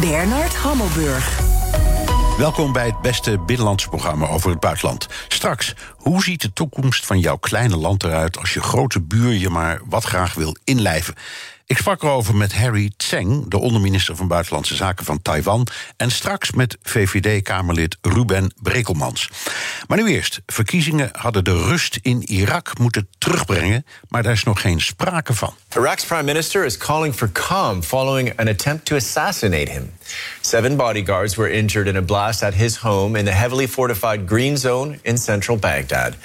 Bernard Hammelburg. Welkom bij het beste binnenlandse programma over het buitenland. Straks, hoe ziet de toekomst van jouw kleine land eruit als je grote buur je maar wat graag wil inlijven? Ik sprak erover met Harry Tseng, de onderminister van Buitenlandse Zaken van Taiwan. En straks met VVD-Kamerlid Ruben Brekelmans. Maar nu eerst. Verkiezingen hadden de rust in Irak moeten terugbrengen. Maar daar is nog geen sprake van. Iraq's prime minister is calling for calm following an attempt to assassinate him. Seven bodyguards were injured in a blast at his home in the heavily fortified Green Zone in central Baghdad.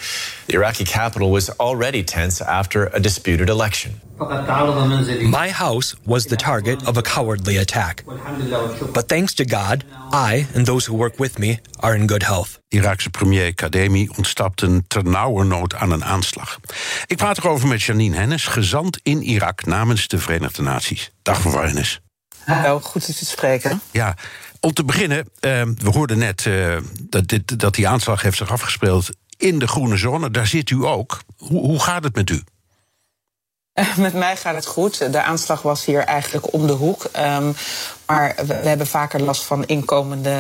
The Iraqi capital was already tense after a disputed election. My house was the target of a cowardly attack. But thanks to God, I and those who work with me are in good health. Iraakse premier Kademi ontsnapte ternauwernood aan een aanslag. Ik praat erover met Janine Hennis, gezant in Irak namens de Verenigde Naties. Dag mevrouw Hennis. Hallo, goed u te spreken. Ja, om te beginnen, uh, we hoorden net uh, dat, dit, dat die aanslag heeft zich afgespeeld in de groene zone. Daar zit u ook. Hoe, hoe gaat het met u? Met mij gaat het goed. De aanslag was hier eigenlijk om de hoek. Um, maar we, hebben vaker last van inkomende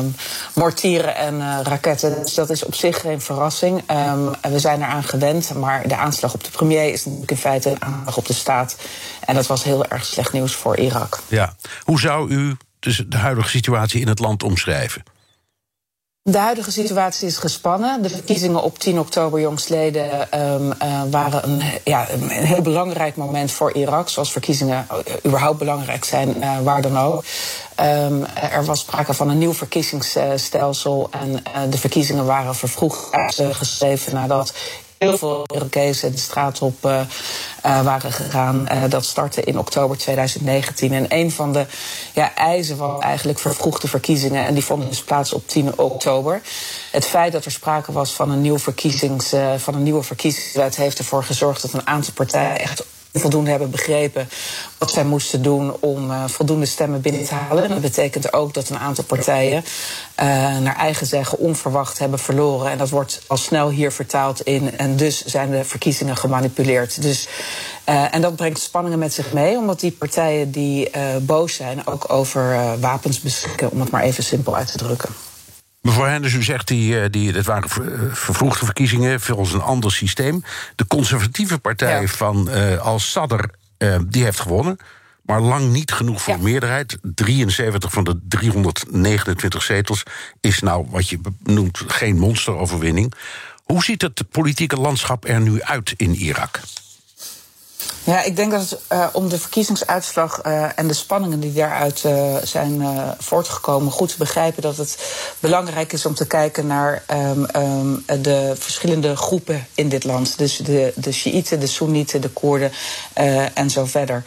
um, mortieren en uh, raketten. Dus dat is op zich geen verrassing. Um, we zijn eraan gewend. Maar de aanslag op de premier is natuurlijk in feite een aanslag op de staat. En dat was heel erg slecht nieuws voor Irak. Ja. Hoe zou u dus de huidige situatie in het land omschrijven? De huidige situatie is gespannen. De verkiezingen op 10 oktober jongstleden um, uh, waren een, ja, een heel belangrijk moment voor Irak. Zoals verkiezingen überhaupt belangrijk zijn, uh, waar dan ook. Um, er was sprake van een nieuw verkiezingsstelsel. En de verkiezingen waren vervroegd geschreven nadat heel veel Irakezen de straat op uh, uh, waren gegaan. Uh, dat startte in oktober 2019. En een van de ja, eisen was eigenlijk vervroegde verkiezingen. En die vonden dus plaats op 10 oktober. Het feit dat er sprake was van een, nieuw verkiezings, van een nieuwe verkiezingswet heeft ervoor gezorgd dat een aantal partijen echt voldoende hebben begrepen wat zij moesten doen om uh, voldoende stemmen binnen te halen. En dat betekent ook dat een aantal partijen uh, naar eigen zeggen onverwacht hebben verloren. En dat wordt al snel hier vertaald in. En dus zijn de verkiezingen gemanipuleerd. Dus, uh, en dat brengt spanningen met zich mee, omdat die partijen die boos zijn ook over wapens beschikken, om het maar even simpel uit te drukken. Mevrouw Henders, u zegt die, die, dat waren vervroegde verkiezingen, volgens een ander systeem. De conservatieve partij ja. van uh, Al-Sadr uh, die heeft gewonnen. Maar lang niet genoeg voor ja. meerderheid. 73 van de 329 zetels is nou wat je noemt geen monsteroverwinning. Hoe ziet het politieke landschap er nu uit in Irak? Ja, ik denk dat het uh, om de verkiezingsuitslag uh, en de spanningen die daaruit uh, zijn voortgekomen goed te begrijpen dat het belangrijk is om te kijken naar um, um, de verschillende groepen in dit land. Dus de, de Shiiten, de Soenieten, de Koerden en zo verder.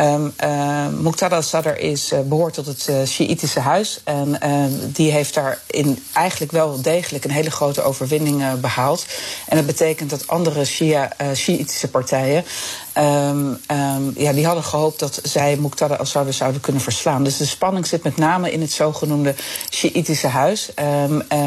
Um, uh, Muqtada al-Sadr is, uh, behoort tot het uh, Sjiitische huis. En die heeft daar in eigenlijk wel degelijk een hele grote overwinning behaald. En dat betekent dat andere Sjiitische partijen. Um, um, ja, die hadden gehoopt dat zij Muqtada al-Sadr zouden kunnen verslaan. Dus de spanning zit met name in het zogenoemde Sjiitische huis.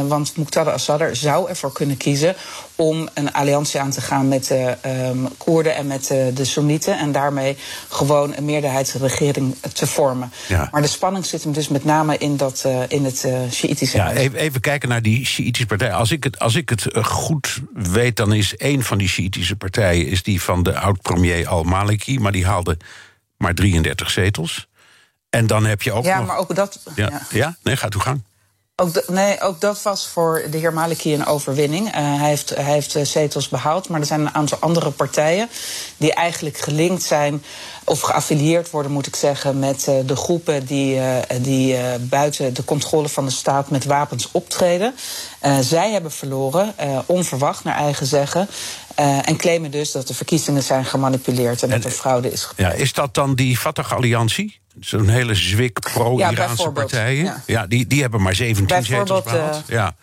Want Muqtada al-Sadr zou ervoor kunnen kiezen om een alliantie aan te gaan met de um, Koerden en met de, de Soenieten. En daarmee gewoon een meerderheidsregering te vormen. Ja. Maar de spanning zit hem dus met name in, dat, uh, in het uh, Sjiitische ja. Even, even kijken naar die Sjiitische partijen. Als ik het, als ik het goed weet, dan is een van die Sjiitische partijen is die van de oud-premier al-Maliki, maar die haalde maar 33 zetels. En dan heb je ook. Ja, nog... maar ook dat. Ja, ja. ja? nee, gaat uw gang. Ook nee, ook dat was voor de heer Maliki een overwinning. Uh, hij, heeft, hij heeft zetels behaald, maar er zijn een aantal andere partijen die eigenlijk gelinkt zijn of geaffilieerd worden, moet ik zeggen, met uh, de groepen die, uh, die uh, buiten de controle van de staat met wapens optreden. zij hebben verloren, onverwacht naar eigen zeggen. en claimen dus dat de verkiezingen zijn gemanipuleerd en, en dat er fraude is gepleegd. Ja, is dat dan die Fatah-alliantie? Zo'n hele zwik pro-Iraanse Ja, partijen. Ja. die, die hebben maar 17 zetels behaald. eh, ja.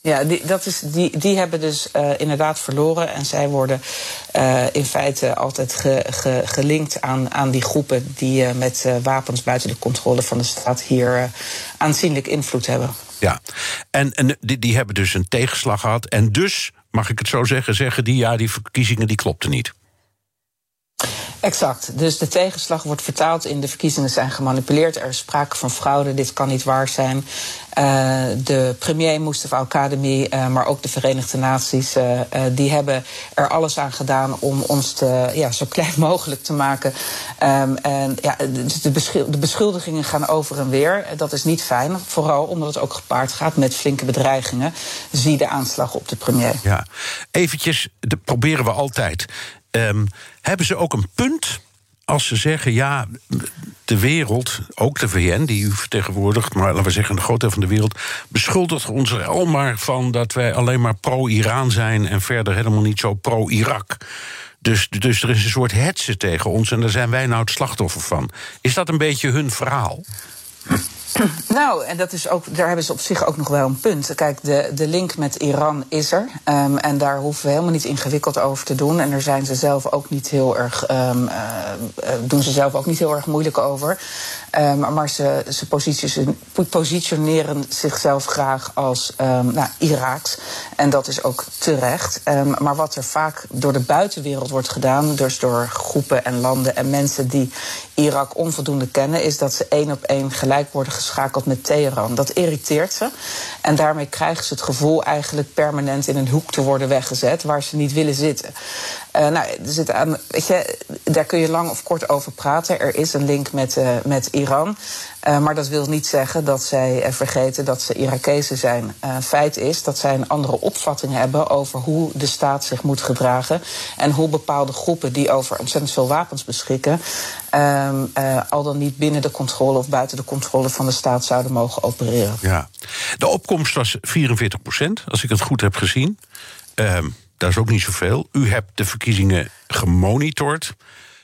Ja, die, dat is, die, die hebben dus eh, inderdaad verloren. En zij worden eh, in feite altijd ge, ge- gelinkt aan, aan die groepen die met wapens buiten de controle van de staat hier aanzienlijk invloed hebben. ja. En, en die, die hebben dus een tegenslag gehad. En dus, mag ik het zo zeggen, zeggen die... ja, die verkiezingen die klopten niet. Exact. Dus de tegenslag wordt vertaald in de verkiezingen zijn gemanipuleerd. Er is sprake van fraude, dit kan niet waar zijn. Eh, de premier Mustafa Al-Kademi, eh, maar ook de Verenigde Naties... eh, die hebben er alles aan gedaan om ons te, ja, zo klein mogelijk te maken. Ehm, en ja, dus de, de beschuldigingen gaan over en weer. Dat is niet fijn, vooral omdat het ook gepaard gaat met flinke bedreigingen. Zie de aanslag op de premier. Ja. Eventjes, dat proberen we altijd. Ehm, hebben ze ook een punt als ze zeggen... ja, de wereld, ook de VN, die u vertegenwoordigt... maar laten we zeggen een groot deel van de wereld... beschuldigt ons er al maar van dat wij alleen maar pro-Iran zijn... en verder helemaal niet zo pro-Irak. Dus, dus er is een soort hetze tegen ons en daar zijn wij nou het slachtoffer van. Is dat een beetje hun verhaal? Nou, en dat is ook, daar hebben ze op zich ook nog wel een punt. Kijk, de, de link met Iran is er. ehm, en daar hoeven we helemaal niet ingewikkeld over te doen. En daar zijn ze zelf ook niet heel erg, ehm, eh, eh, doen ze zelf ook niet heel erg moeilijk over. Ehm, maar ze, ze position- positioneren zichzelf graag als nou. En dat is ook terecht. Maar wat er vaak door de buitenwereld wordt gedaan, dus door groepen en landen en mensen die Irak onvoldoende kennen, is dat ze één op één gelijk worden geschakeld met Teheran. Dat irriteert ze. En daarmee krijgen ze het gevoel eigenlijk permanent in een hoek te worden weggezet waar ze niet willen zitten. Eh, nou, er zit aan, weet je, daar kun je lang of kort over praten. Er is een link met, eh, met Iran. Eh, maar dat wil niet zeggen dat zij vergeten dat ze Irakezen zijn. Feit is dat zij een andere opvatting hebben over hoe de staat zich moet gedragen. En hoe bepaalde groepen die over ontzettend veel wapens beschikken. ehm, eh, al dan niet binnen de controle of buiten de controle van de staat zouden mogen opereren. Ja. De opkomst was 44 procent, als ik het goed heb gezien. Ehm, dat is ook niet zoveel. U hebt de verkiezingen gemonitord.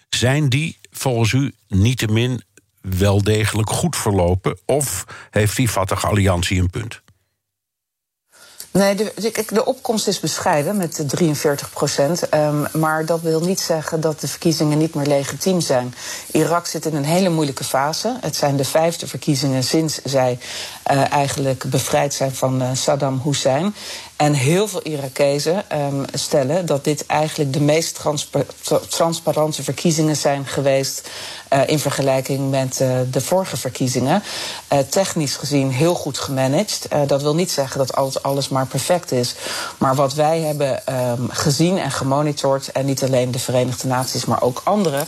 Zijn die volgens u niettemin wel degelijk goed verlopen? Of heeft die Fatah Alliantie een punt? Nee, de, de, opkomst is bescheiden met de 43 procent. Ehm, maar dat wil niet zeggen dat de verkiezingen niet meer legitiem zijn. Irak zit in een hele moeilijke fase. Het zijn de vijfde verkiezingen sinds zij eh, eigenlijk bevrijd zijn van eh, Saddam Hussein. En heel veel Irakezen ehm, stellen dat dit eigenlijk de meest transpa tra- transparante verkiezingen zijn geweest. eh, in vergelijking met eh, de vorige verkiezingen. Eh, technisch gezien heel goed gemanaged. Dat wil niet zeggen dat alles, alles maar perfect is. Maar wat wij hebben ehm, gezien en gemonitord, en niet alleen de Verenigde Naties, maar ook anderen,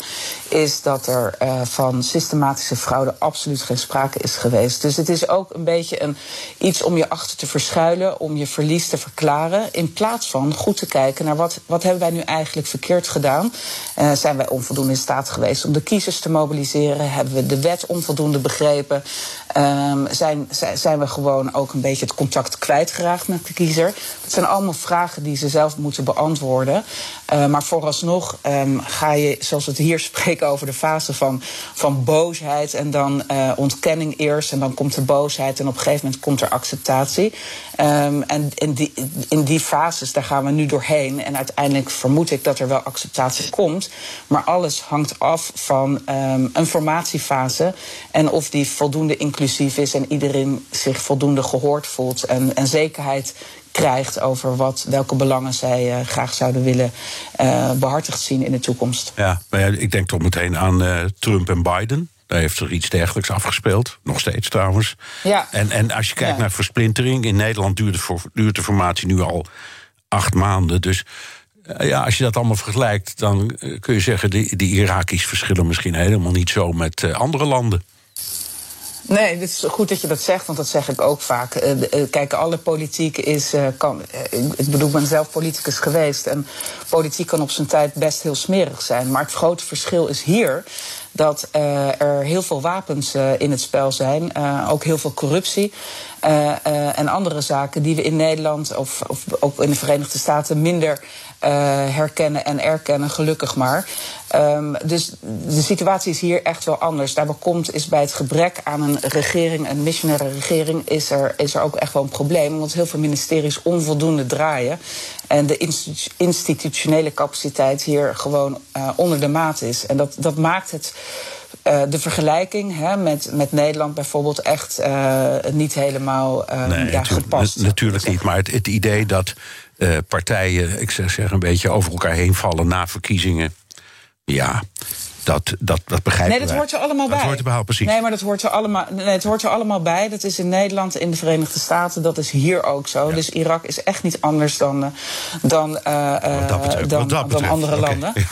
is dat er van systematische fraude absoluut geen sprake is geweest. Dus het is ook een beetje een, iets om je achter te verschuilen, om je verlies te verklaren, in plaats van goed te kijken naar wat, wat hebben wij nu eigenlijk verkeerd gedaan. Eh, zijn wij onvoldoende in staat geweest om de kiezers te mobiliseren? Hebben we de wet onvoldoende begrepen? Ehm, zijn, zijn, zijn we gewoon ook een beetje het contact kwijtgeraakt met de kiezer? Dat zijn allemaal vragen die ze zelf moeten beantwoorden. Eh, maar vooralsnog ehm, ga je, zoals we het hier spreken, over de fase van, van boosheid en dan eh, ontkenning eerst. En dan komt er boosheid en op een gegeven moment komt er acceptatie. Ehm, en in die, in die fases, daar gaan we nu doorheen. En uiteindelijk vermoed ik dat er wel acceptatie komt. Maar alles hangt af van ehm, een formatiefase. En of die voldoende inclusief is en iedereen zich voldoende gehoord voelt. En, en zekerheid krijgt over wat, welke belangen zij eh, graag zouden willen eh, behartigd zien in de toekomst. Ja, maar ja, ik denk toch meteen aan eh, Trump en Biden. Daar heeft er iets dergelijks afgespeeld. Nog steeds trouwens. Ja. En, en als je kijkt Ja. naar versplintering. In Nederland duurt, het voor, duurt de formatie nu al acht maanden. Dus ja, als je dat allemaal vergelijkt. dan kun je zeggen. die, die Irakisch verschillen misschien helemaal niet zo met andere landen. Nee, het is goed dat je dat zegt, want dat zeg ik ook vaak. Eh, eh, Kijk, alle politiek is. eh, Kan, ik bedoel, ik ben zelf politicus geweest. En politiek kan op zijn tijd best heel smerig zijn. Maar het grote verschil is hier dat er heel veel wapens in het spel zijn. ook heel veel corruptie. en andere zaken die we in Nederland of, of ook in de Verenigde Staten minder herkennen en erkennen, gelukkig maar. Um, dus de situatie is hier echt wel anders. Daarbij komt is bij het gebrek aan een regering, een missionaire regering, is er, is er ook echt wel een probleem. Want heel veel ministeries onvoldoende draaien. En de institutionele capaciteit hier gewoon uh, onder de maat is. En dat, dat maakt het. Uh, de vergelijking hè, met, met Nederland bijvoorbeeld echt uh, niet helemaal uh, nee, ja, gepast. Natuurlijk niet, maar het, het idee dat partijen, ik zeg, zeg een beetje over elkaar heen vallen na verkiezingen ja, dat, dat, dat begrijp ik. Nee, dat hoort er allemaal bij. Dat hoort er precies. Nee, maar dat hoort er allemaal, nee, het hoort er allemaal bij. Dat is in Nederland, in de Verenigde Staten, dat is hier ook zo. Dus Irak is echt niet anders dan, uh, dan, uh, betreft, dan, dan, andere okay. landen.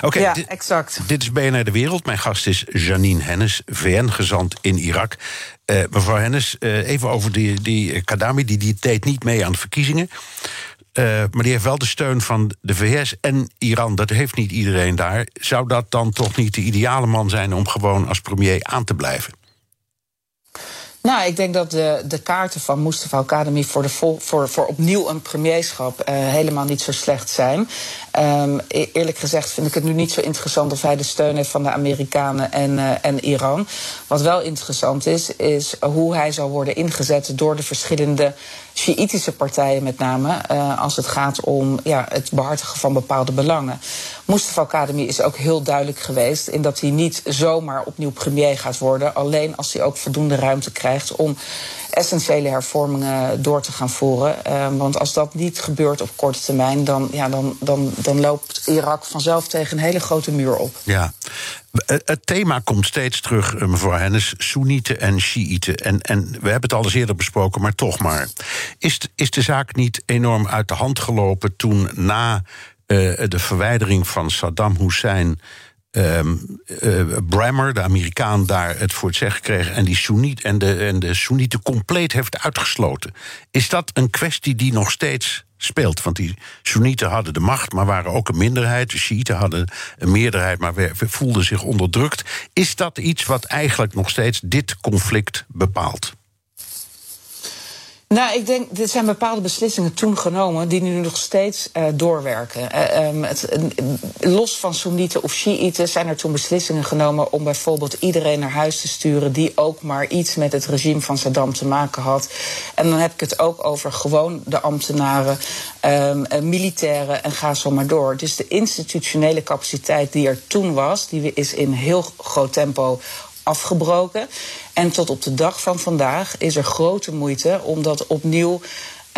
Ja, okay, ja exact. Dit is BNR De Wereld. Mijn gast is Janine Hennis, VN-gezant in Irak. Uh, mevrouw Hennis, even over die, die Kadami, die, die deed niet mee aan de verkiezingen. Uh, maar die heeft wel de steun van de VS en Iran. Dat heeft niet iedereen daar. Zou dat dan toch niet de ideale man zijn om gewoon als premier aan te blijven? Nou, ik denk dat de, de kaarten van Mustafa Academy voor, de vol, voor, voor opnieuw een premierschap uh, helemaal niet zo slecht zijn. Um, eerlijk gezegd vind ik het nu niet zo interessant of hij de steun heeft van de Amerikanen en, uh, en Iran. Wat wel interessant is, is hoe hij zal worden ingezet door de verschillende Sjiitische partijen met name, uh, als het gaat om ja, het behartigen van bepaalde belangen. Mustafa Academy is ook heel duidelijk geweest in dat hij niet zomaar opnieuw premier gaat worden, alleen als hij ook voldoende ruimte krijgt om essentiële hervormingen door te gaan voeren. Uh, want als dat niet gebeurt op korte termijn, dan, ja, dan, dan, dan loopt Irak vanzelf tegen een hele grote muur op. Ja. Het thema komt steeds terug, eh, mevrouw Hennis, Soenieten en Shiiten. En, en we hebben het al eens eerder besproken, maar toch maar. Is, is de zaak niet enorm uit de hand gelopen toen na uh, de verwijdering van Saddam Hussein um, uh, Brammer, de Amerikaan, daar het voor het zeggen kreeg en die Soeniet en de, en de Soenieten compleet heeft uitgesloten. Is dat een kwestie die nog steeds speelt? Want die Soenieten hadden de macht, maar waren ook een minderheid. De Shiiten hadden een meerderheid, maar voelden zich onderdrukt. Is dat iets wat eigenlijk nog steeds dit conflict bepaalt? Nou, ik denk, er zijn bepaalde beslissingen toen genomen die nu nog steeds uh, doorwerken. Uh, um, het, uh, los van Soenieten of Shiiten zijn er toen beslissingen genomen om bijvoorbeeld iedereen naar huis te sturen die ook maar iets met het regime van Saddam te maken had. En dan heb ik het ook over gewoon de ambtenaren, um, militairen en ga zo maar door. Dus de institutionele capaciteit die er toen was, die is in heel groot tempo afgebroken. En tot op de dag van vandaag is er grote moeite om dat opnieuw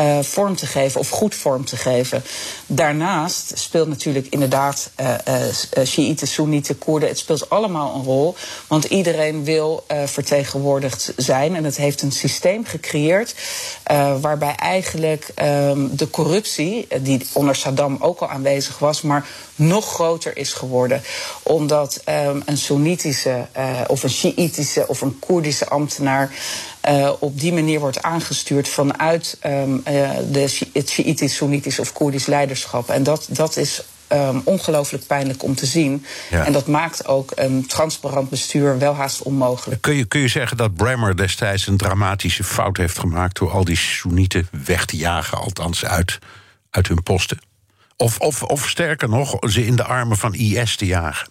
uh, vorm te geven of goed vorm te geven. Daarnaast speelt natuurlijk inderdaad uh, uh, Koerden. Het speelt allemaal een rol. Want iedereen wil vertegenwoordigd zijn. En het heeft een systeem gecreëerd waarbij eigenlijk um, de corruptie, die onder Saddam ook al aanwezig was, maar nog groter is geworden. Omdat um, een Soenitische of een Shiïtische of een Koerdische ambtenaar uh, op die manier wordt aangestuurd vanuit um, uh, de, het Shiïtisch, of Koerdisch leiderschap. En dat, dat is um, ongelooflijk pijnlijk om te zien. Ja. En dat maakt ook een transparant bestuur wel haast onmogelijk. Kun je, kun je zeggen dat Bremer destijds een dramatische fout heeft gemaakt door al die Soenieten weg te jagen, althans uit, uit hun posten? Of, of, of sterker nog, ze in de armen van IS te jagen?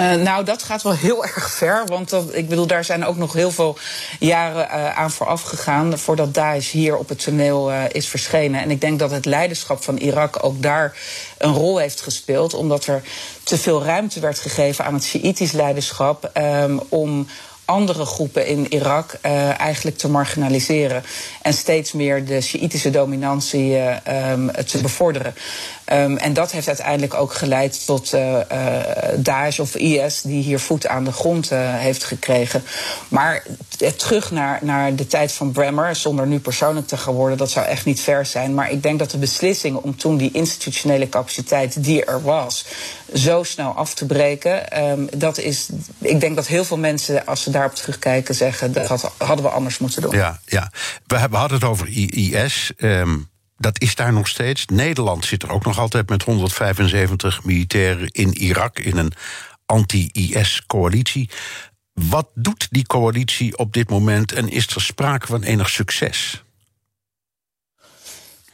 Uh, nou, dat gaat wel heel erg ver. Want dat, ik bedoel, daar zijn ook nog heel veel jaren uh, aan vooraf gegaan. voordat Daesh hier op het toneel uh, is verschenen. En ik denk dat het leiderschap van Irak ook daar een rol heeft gespeeld. Omdat er te veel ruimte werd gegeven aan het Shiïtisch leiderschap. Um, om andere groepen in Irak eigenlijk te marginaliseren. En steeds meer de Sjiitische dominantie um, te bevorderen. Um, en dat heeft uiteindelijk ook geleid tot uh, Daesh of IS, die hier voet aan de grond heeft gekregen. Maar terug naar, naar de tijd van Bremer, zonder nu persoonlijk te gaan worden, dat zou echt niet ver zijn. Maar ik denk dat de beslissing om toen die institutionele capaciteit die er was, zo snel af te breken, um, dat is. Ik denk dat heel veel mensen, als ze daarop terugkijken, zeggen dat hadden we anders moeten doen. Ja, ja. We hadden het over IS. Um dat is daar nog steeds. Nederland zit er ook nog altijd met 175 militairen in Irak in een anti-IS-coalitie. wat doet die coalitie op dit moment en is er sprake van enig succes?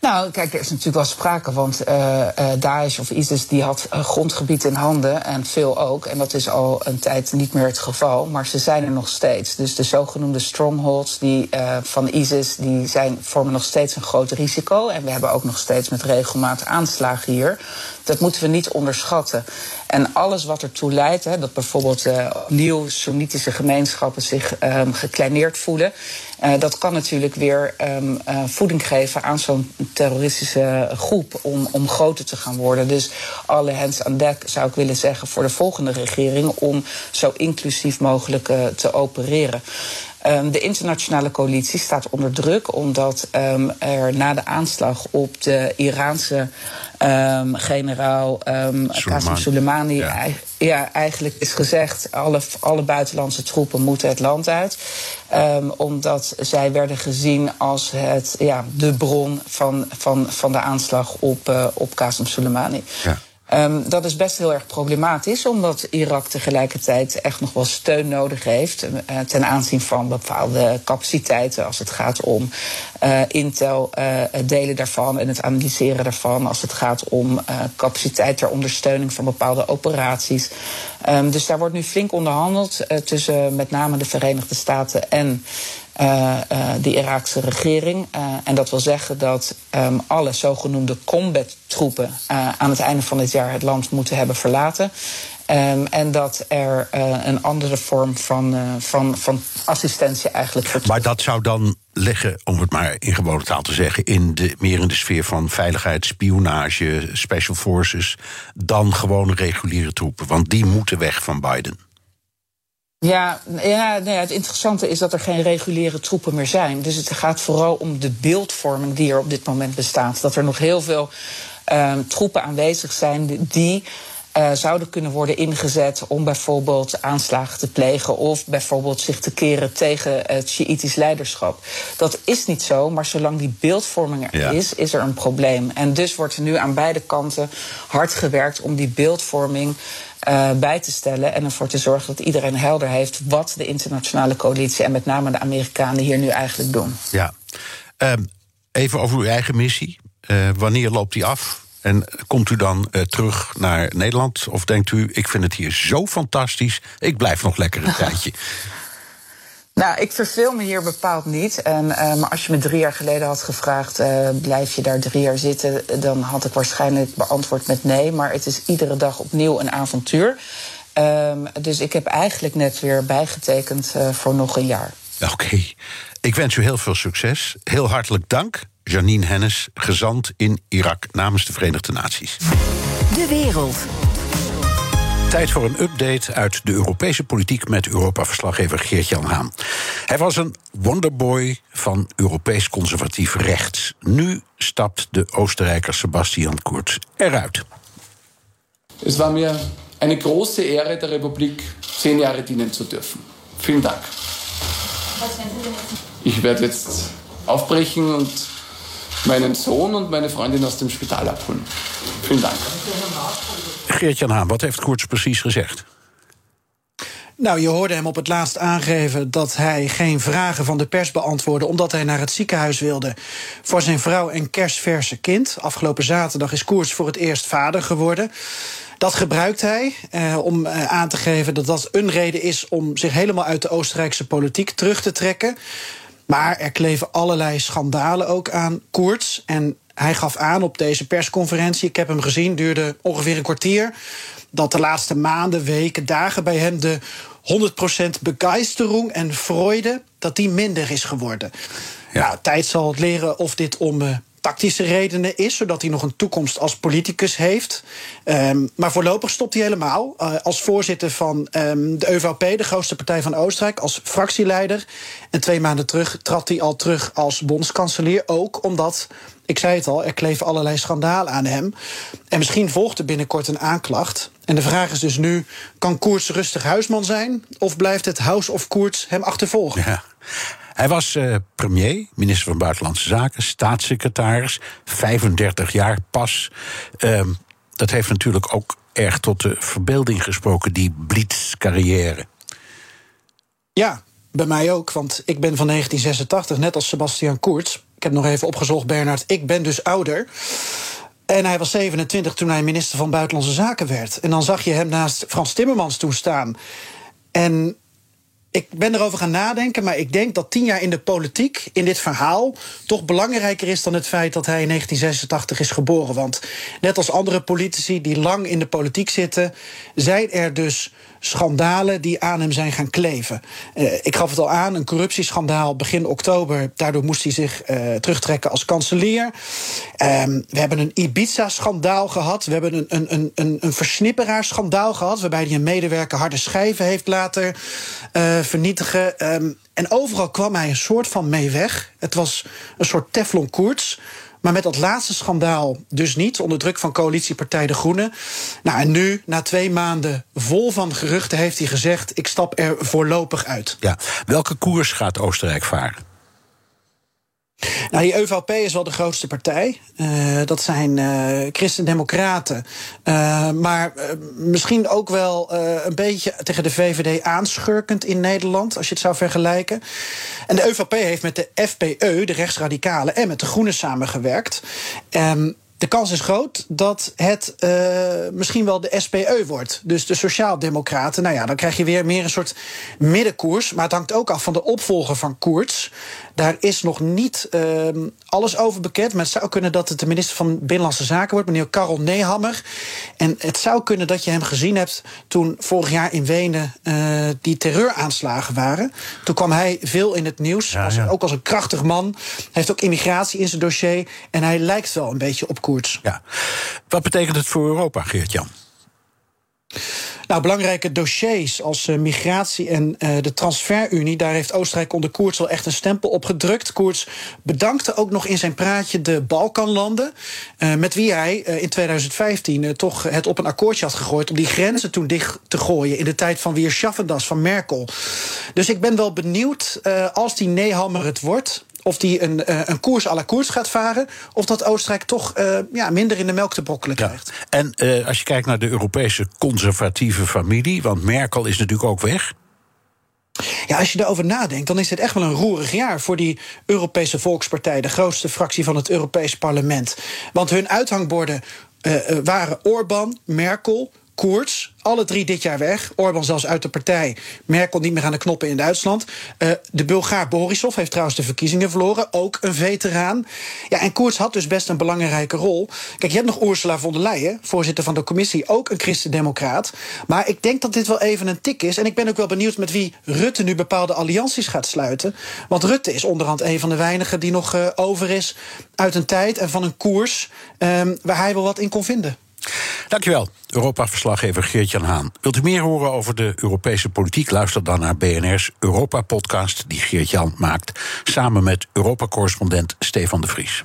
Nou, kijk, er is natuurlijk wel sprake, want uh, uh, Daesh of ISIS die had uh, grondgebied in handen en veel ook. En dat is al een tijd niet meer het geval, maar ze zijn er nog steeds. Dus de zogenoemde strongholds die, van ISIS die zijn, vormen nog steeds een groot risico. En we hebben ook nog steeds met regelmaat aanslagen hier. Dat moeten we niet onderschatten. En alles wat ertoe leidt, hè, dat bijvoorbeeld nieuw Soenitische gemeenschappen zich um, gekleineerd voelen. Uh, dat kan natuurlijk weer um, uh, voeding geven aan zo'n terroristische groep om, om groter te gaan worden. Dus alle hands aan dek zou ik willen zeggen voor de volgende regering om zo inclusief mogelijk uh, te opereren. Um, de internationale coalitie staat onder druk omdat um, er na de aanslag op de Iraanse um, generaal um, Qasem Soleimani ja. ja. eigenlijk is gezegd: alle, alle buitenlandse troepen moeten het land uit. Um, omdat zij werden gezien als het, ja, de bron van, van, van de aanslag op, uh, op Qasem Soleimani. Ja. Um, dat is best heel erg problematisch, omdat Irak tegelijkertijd echt nog wel steun nodig heeft uh, ten aanzien van bepaalde capaciteiten als het gaat om uh, intel, uh, delen daarvan en het analyseren daarvan, als het gaat om capaciteit ter ondersteuning van bepaalde operaties. Um, dus daar wordt nu flink onderhandeld tussen met name de Verenigde Staten en uh, uh, de Iraakse regering. Uh, en dat wil zeggen dat um, alle zogenoemde combat-troepen aan het einde van dit jaar het land moeten hebben verlaten. Um, en dat er een andere vorm van, van, van assistentie eigenlijk. Voor maar dat zou dan liggen, om het maar in gewone taal te zeggen, in de, meer in de sfeer van veiligheid, spionage, special forces, dan gewone reguliere troepen. Want die moeten weg van Biden. Ja, ja, het interessante is dat er geen reguliere troepen meer zijn. Dus het gaat vooral om de beeldvorming die er op dit moment bestaat. Dat er nog heel veel uh, troepen aanwezig zijn die. Uh, zouden kunnen worden ingezet om bijvoorbeeld aanslagen te plegen of bijvoorbeeld zich te keren tegen het Shiïtisch leiderschap. Dat is niet zo, maar zolang die beeldvorming er ja. is, is er een probleem. En dus wordt er nu aan beide kanten hard gewerkt om die beeldvorming uh, bij te stellen en ervoor te zorgen dat iedereen helder heeft wat de internationale coalitie en met name de Amerikanen hier nu eigenlijk doen. Ja, um, even over uw eigen missie. Uh, wanneer loopt die af? En komt u dan uh, terug naar Nederland? Of denkt u, ik vind het hier zo fantastisch, ik blijf nog lekker een tijdje? Nou, ik verveel me hier bepaald niet. En, uh, maar als je me drie jaar geleden had gevraagd, uh, blijf je daar drie jaar zitten, dan had ik waarschijnlijk beantwoord met nee. Maar het is iedere dag opnieuw een avontuur. Um, dus ik heb eigenlijk net weer bijgetekend uh, voor nog een jaar. Oké. Okay. Ik wens u heel veel succes. Heel hartelijk dank. Janine Hennis, gezant in Irak namens de Verenigde Naties. De wereld. Tijd voor een update uit de Europese politiek met Europa-verslaggever Geert-Jan Haan. Hij was een wonderboy van Europees conservatief rechts. Nu stapt de Oostenrijker Sebastian Kurz eruit. Het was mir eine große Ehre, der Republik zehn Jahre dienen zu dürfen. Vielen Dank. Ich werde jetzt aufbrechen und meinen Sohn und meine Freundin aus dem Spital abholen. Vielen Dank. Geert-Jan Haan, wat heeft Koorts precies gezegd? Nou, je hoorde hem op het laatst aangeven dat hij geen vragen van de pers beantwoordde, omdat hij naar het ziekenhuis wilde voor zijn vrouw en kerstverse kind. Afgelopen zaterdag is Koers voor het eerst vader geworden. Dat gebruikt hij eh, om eh, aan te geven dat dat een reden is om zich helemaal uit de Oostenrijkse politiek terug te trekken. Maar er kleven allerlei schandalen ook aan Koerts. En hij gaf aan op deze persconferentie, ik heb hem gezien, duurde ongeveer een kwartier, dat de laatste maanden, weken, dagen bij hem de 100% begeistering en freude, dat die minder is geworden. Ja. Nou, tijd zal het leren of dit om uh, tactische redenen is, zodat hij nog een toekomst als politicus heeft. Um, maar voorlopig stopt hij helemaal. Uh, als voorzitter van um, de EVP, de grootste partij van Oostenrijk, als fractieleider. En twee maanden terug trad hij al terug als bondskanselier. Ook omdat ik zei het al, er kleven allerlei schandalen aan hem. En misschien volgt er binnenkort een aanklacht. En de vraag is dus nu: kan Koerts rustig huisman zijn? Of blijft het House of Koerts hem achtervolgen? Ja. Hij was uh, premier, minister van Buitenlandse Zaken, staatssecretaris, 35 jaar pas. Uh, dat heeft natuurlijk ook erg tot de verbeelding gesproken, die blitzcarrière. Ja, bij mij ook, want ik ben van 1986, net als Sebastian Kurz. Ik heb nog even opgezocht, Bernard. Ik ben dus ouder. En hij was 27 toen hij minister van Buitenlandse Zaken werd. En dan zag je hem naast Frans Timmermans toen staan. En ik ben erover gaan nadenken, maar ik denk dat tien jaar in de politiek, in dit verhaal, toch belangrijker is dan het feit dat hij in 1986 is geboren. Want net als andere politici die lang in de politiek zitten, zijn er dus schandalen die aan hem zijn gaan kleven. Uh, ik gaf het al aan, een corruptieschandaal begin oktober. Daardoor moest hij zich uh, terugtrekken als kanselier. Um, we hebben een Ibiza-schandaal gehad. We hebben een, een, een, een versnipperaar-schandaal gehad... waarbij hij een medewerker harde schijven heeft laten uh, vernietigen. Um, en overal kwam hij een soort van mee weg. Het was een soort teflon koorts. Maar met dat laatste schandaal dus niet, onder druk van coalitiepartij De Groenen. Nou, en nu, na twee maanden vol van geruchten, heeft hij gezegd: ik stap er voorlopig uit. Ja, welke koers gaat Oostenrijk varen? Nou, die EVP is wel de grootste partij. Uh, dat zijn uh, christendemocraten. Uh, maar misschien ook wel een beetje tegen de VVD aanschurkend in Nederland, als je het zou vergelijken. En de EVP heeft met de FPE, de rechtsradicalen, en met de Groenen samengewerkt. Um, de kans is groot dat het misschien wel de SPE wordt. Dus de Sociaaldemocraten. Nou ja, dan krijg je weer meer een soort middenkoers. Maar het hangt ook af van de opvolger van Koerts. Daar is nog niet uh, alles over bekend. Maar het zou kunnen dat het de minister van Binnenlandse Zaken wordt, meneer Karel Nehammer. En het zou kunnen dat je hem gezien hebt toen vorig jaar in Wenen uh, die terreuraanslagen waren. Toen kwam hij veel in het nieuws. Ja, als, ja. Ook als een krachtig man. Hij heeft ook immigratie in zijn dossier. En hij lijkt wel een beetje op Koerts. Ja. Wat betekent het voor Europa, Geert-Jan? Nou, belangrijke dossiers als uh, migratie en uh, de transferunie... daar heeft Oostenrijk onder Koerts wel echt een stempel op gedrukt. Koerts bedankte ook nog in zijn praatje de Balkanlanden... Uh, met wie hij in 2015 toch het op een akkoordje had gegooid... om die grenzen toen dicht te gooien in de tijd van weer Schaffendas van Merkel. Dus ik ben wel benieuwd, als die Nehammer het wordt of die een, uh, een koers à la koers gaat varen... of dat Oostenrijk toch uh, ja, minder in de melk te brokkelen krijgt. Ja. En uh, als je kijkt naar de Europese conservatieve familie... want Merkel is natuurlijk ook weg... Ja, als je daarover nadenkt, dan is dit echt wel een roerig jaar voor die Europese Volkspartij, de grootste fractie van het Europees Parlement. Want hun uithangborden uh, waren Orbán, Merkel, Koerts, alle drie dit jaar weg. Orbán zelfs uit de partij. Merkel niet meer aan de knoppen in Duitsland. Uh, de Bulgaar Borisov heeft trouwens de verkiezingen verloren. Ook een veteraan. Ja, en Koerts had dus best een belangrijke rol. Kijk, je hebt nog Ursula von der Leyen, voorzitter van de commissie. Ook een christendemocraat. Maar ik denk dat dit wel even een tik is. En ik ben ook wel benieuwd met wie Rutte nu bepaalde allianties gaat sluiten. Want Rutte is onderhand een van de weinigen die nog uh, over is... uit een tijd en van een koers um, waar hij wel wat in kon vinden. Dankjewel, Europa-verslaggever Geert-Jan Haan. Wilt u meer horen over de Europese politiek? Luister dan naar BNR's Europa-podcast die Geert-Jan maakt... samen met Europa-correspondent Stefan de Vries.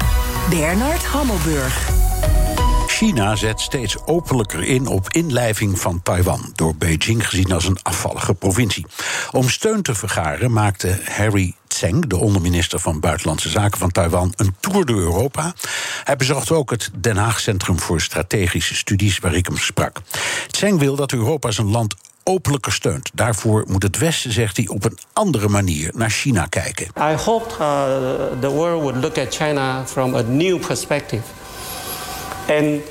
Bernard Hammelburg. China zet steeds openlijker in op inlijving van Taiwan, door Beijing gezien als een afvallige provincie. Om steun te vergaren maakte Harry Tseng, de onderminister van Buitenlandse Zaken van Taiwan, een tour door Europa. Hij bezocht ook het Den Haag Centrum voor Strategische Studies, waar ik hem sprak. Tseng wil dat Europa zijn land openlijker steunt. Daarvoor moet het Westen, zegt hij, op een andere manier naar China kijken. I hoped uh, the world would look at China from a new perspective. And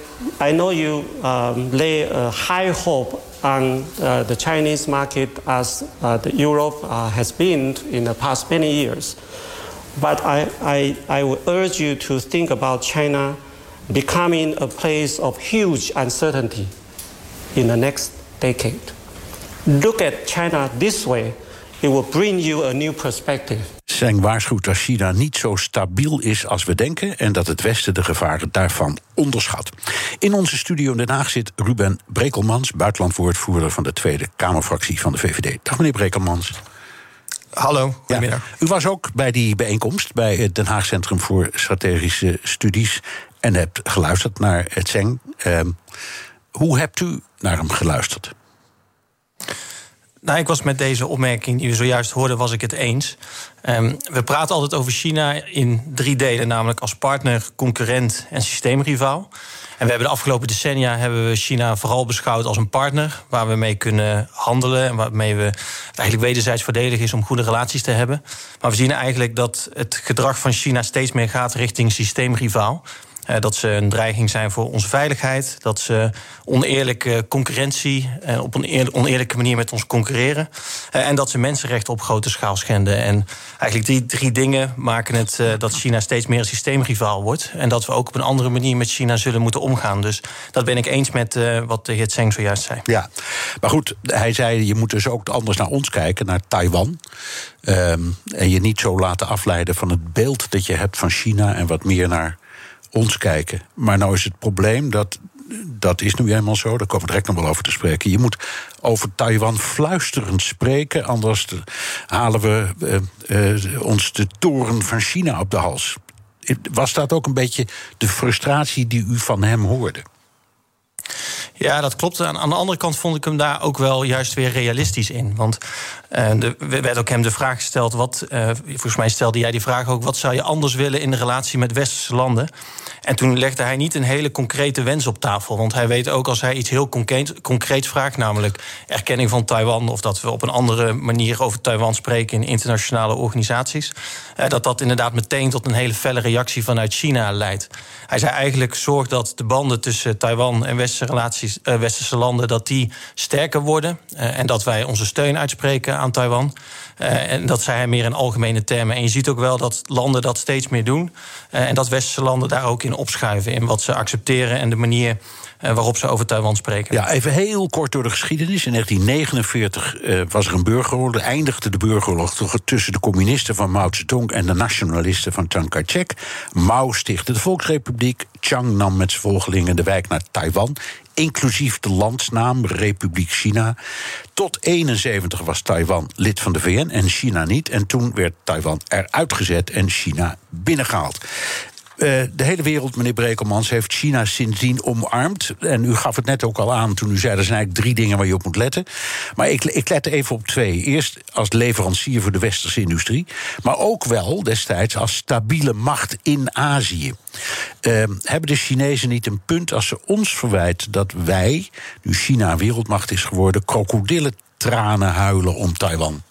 I know you um, lay a high hope on uh, the Chinese market as uh, the Europe uh, has been in the past many years. But I, I, I would urge you to think about China becoming a place of huge uncertainty in the next decade. Look at China this way, it will bring you a new perspective. Zeng waarschuwt dat China niet zo stabiel is als we denken en dat het Westen de gevaren daarvan onderschat. In onze studio in Den Haag zit Ruben Brekelmans, buitenlandwoordvoerder van de Tweede Kamerfractie van de VVD. Dag meneer Brekelmans. Hallo, goedemiddag. u was ook bij die bijeenkomst bij het Den Haag Centrum voor Strategische Studies en hebt geluisterd naar het Zeng. Ehm, hoe hebt u naar hem geluisterd? Nou, ik was met deze opmerking die we zojuist hoorden, was ik het eens. Um, we praten altijd over China in drie delen, namelijk als partner, concurrent en systeemrivaal. En we hebben de afgelopen decennia hebben we China vooral beschouwd als een partner waar we mee kunnen handelen en waarmee we het eigenlijk wederzijds voordelig is om goede relaties te hebben. Maar we zien eigenlijk dat het gedrag van China steeds meer gaat richting systeemrivaal. Eh, dat ze een dreiging zijn voor onze veiligheid. Dat ze oneerlijke concurrentie uh, op een oneerlijke manier met ons concurreren. Uh, en dat ze mensenrechten op grote schaal schenden. En eigenlijk die drie dingen maken het dat China steeds meer een systeemrivaal wordt. En dat we ook op een andere manier met China zullen moeten omgaan. Dus dat ben ik eens met wat de heer Tseng zojuist zei. Ja, maar goed, hij zei je moet dus ook anders naar ons kijken, naar Taiwan. Um, en je niet zo laten afleiden van het beeld dat je hebt van China en wat meer naar ons kijken. Maar nou is het probleem dat. Dat is nu eenmaal zo, daar komen we direct nog wel over te spreken. Je moet over Taiwan fluisterend spreken, anders halen we uh, uh, ons de toren van China op de hals. Was dat ook een beetje de frustratie die u van hem hoorde? Ja, dat klopt. Aan, de andere kant vond ik hem daar ook wel juist weer realistisch in. Want uh, er werd ook hem de vraag gesteld: wat, uh, volgens mij stelde jij die vraag ook, wat zou je anders willen in de relatie met westerse landen? En toen legde hij niet een hele concrete wens op tafel. Want hij weet ook als hij iets heel concreet, concreets vraagt, namelijk erkenning van Taiwan, of dat we op een andere manier over Taiwan spreken in internationale organisaties, uh, dat dat inderdaad meteen tot een hele felle reactie vanuit China leidt. Hij zei eigenlijk: zorg dat de banden tussen Taiwan en westerse relaties, westerse landen, dat die sterker worden. En dat wij onze steun uitspreken aan Taiwan. Uh, en dat hij meer in algemene termen. En je ziet ook wel dat landen dat steeds meer doen. Uh, en dat westerse landen daar ook in opschuiven. In wat ze accepteren en de manier waarop ze over Taiwan spreken. Ja, even heel kort door de geschiedenis. In 1949 uh, was er een burgeroorlog. Eindigde de burgeroorlog tussen de communisten van Mao Zedong en de nationalisten van Chiang Kai-shek. Mao stichtte de Volksrepubliek. Chiang nam met zijn volgelingen de wijk naar Taiwan inclusief de landsnaam Republiek China. Tot 71 was Taiwan lid van de VN en China niet. En toen werd Taiwan eruit gezet en China binnengehaald. Uh, de hele wereld, meneer Brekelmans, heeft China sindsdien omarmd. En u gaf het net ook al aan toen u zei... er zijn eigenlijk drie dingen waar je op moet letten. Maar ik, ik let even op twee. Eerst als leverancier voor de westerse industrie... maar ook wel destijds als stabiele macht in Azië. Uh, hebben de Chinezen niet een punt als ze ons verwijten... dat wij, nu China wereldmacht is geworden... krokodillentranen huilen om Taiwan?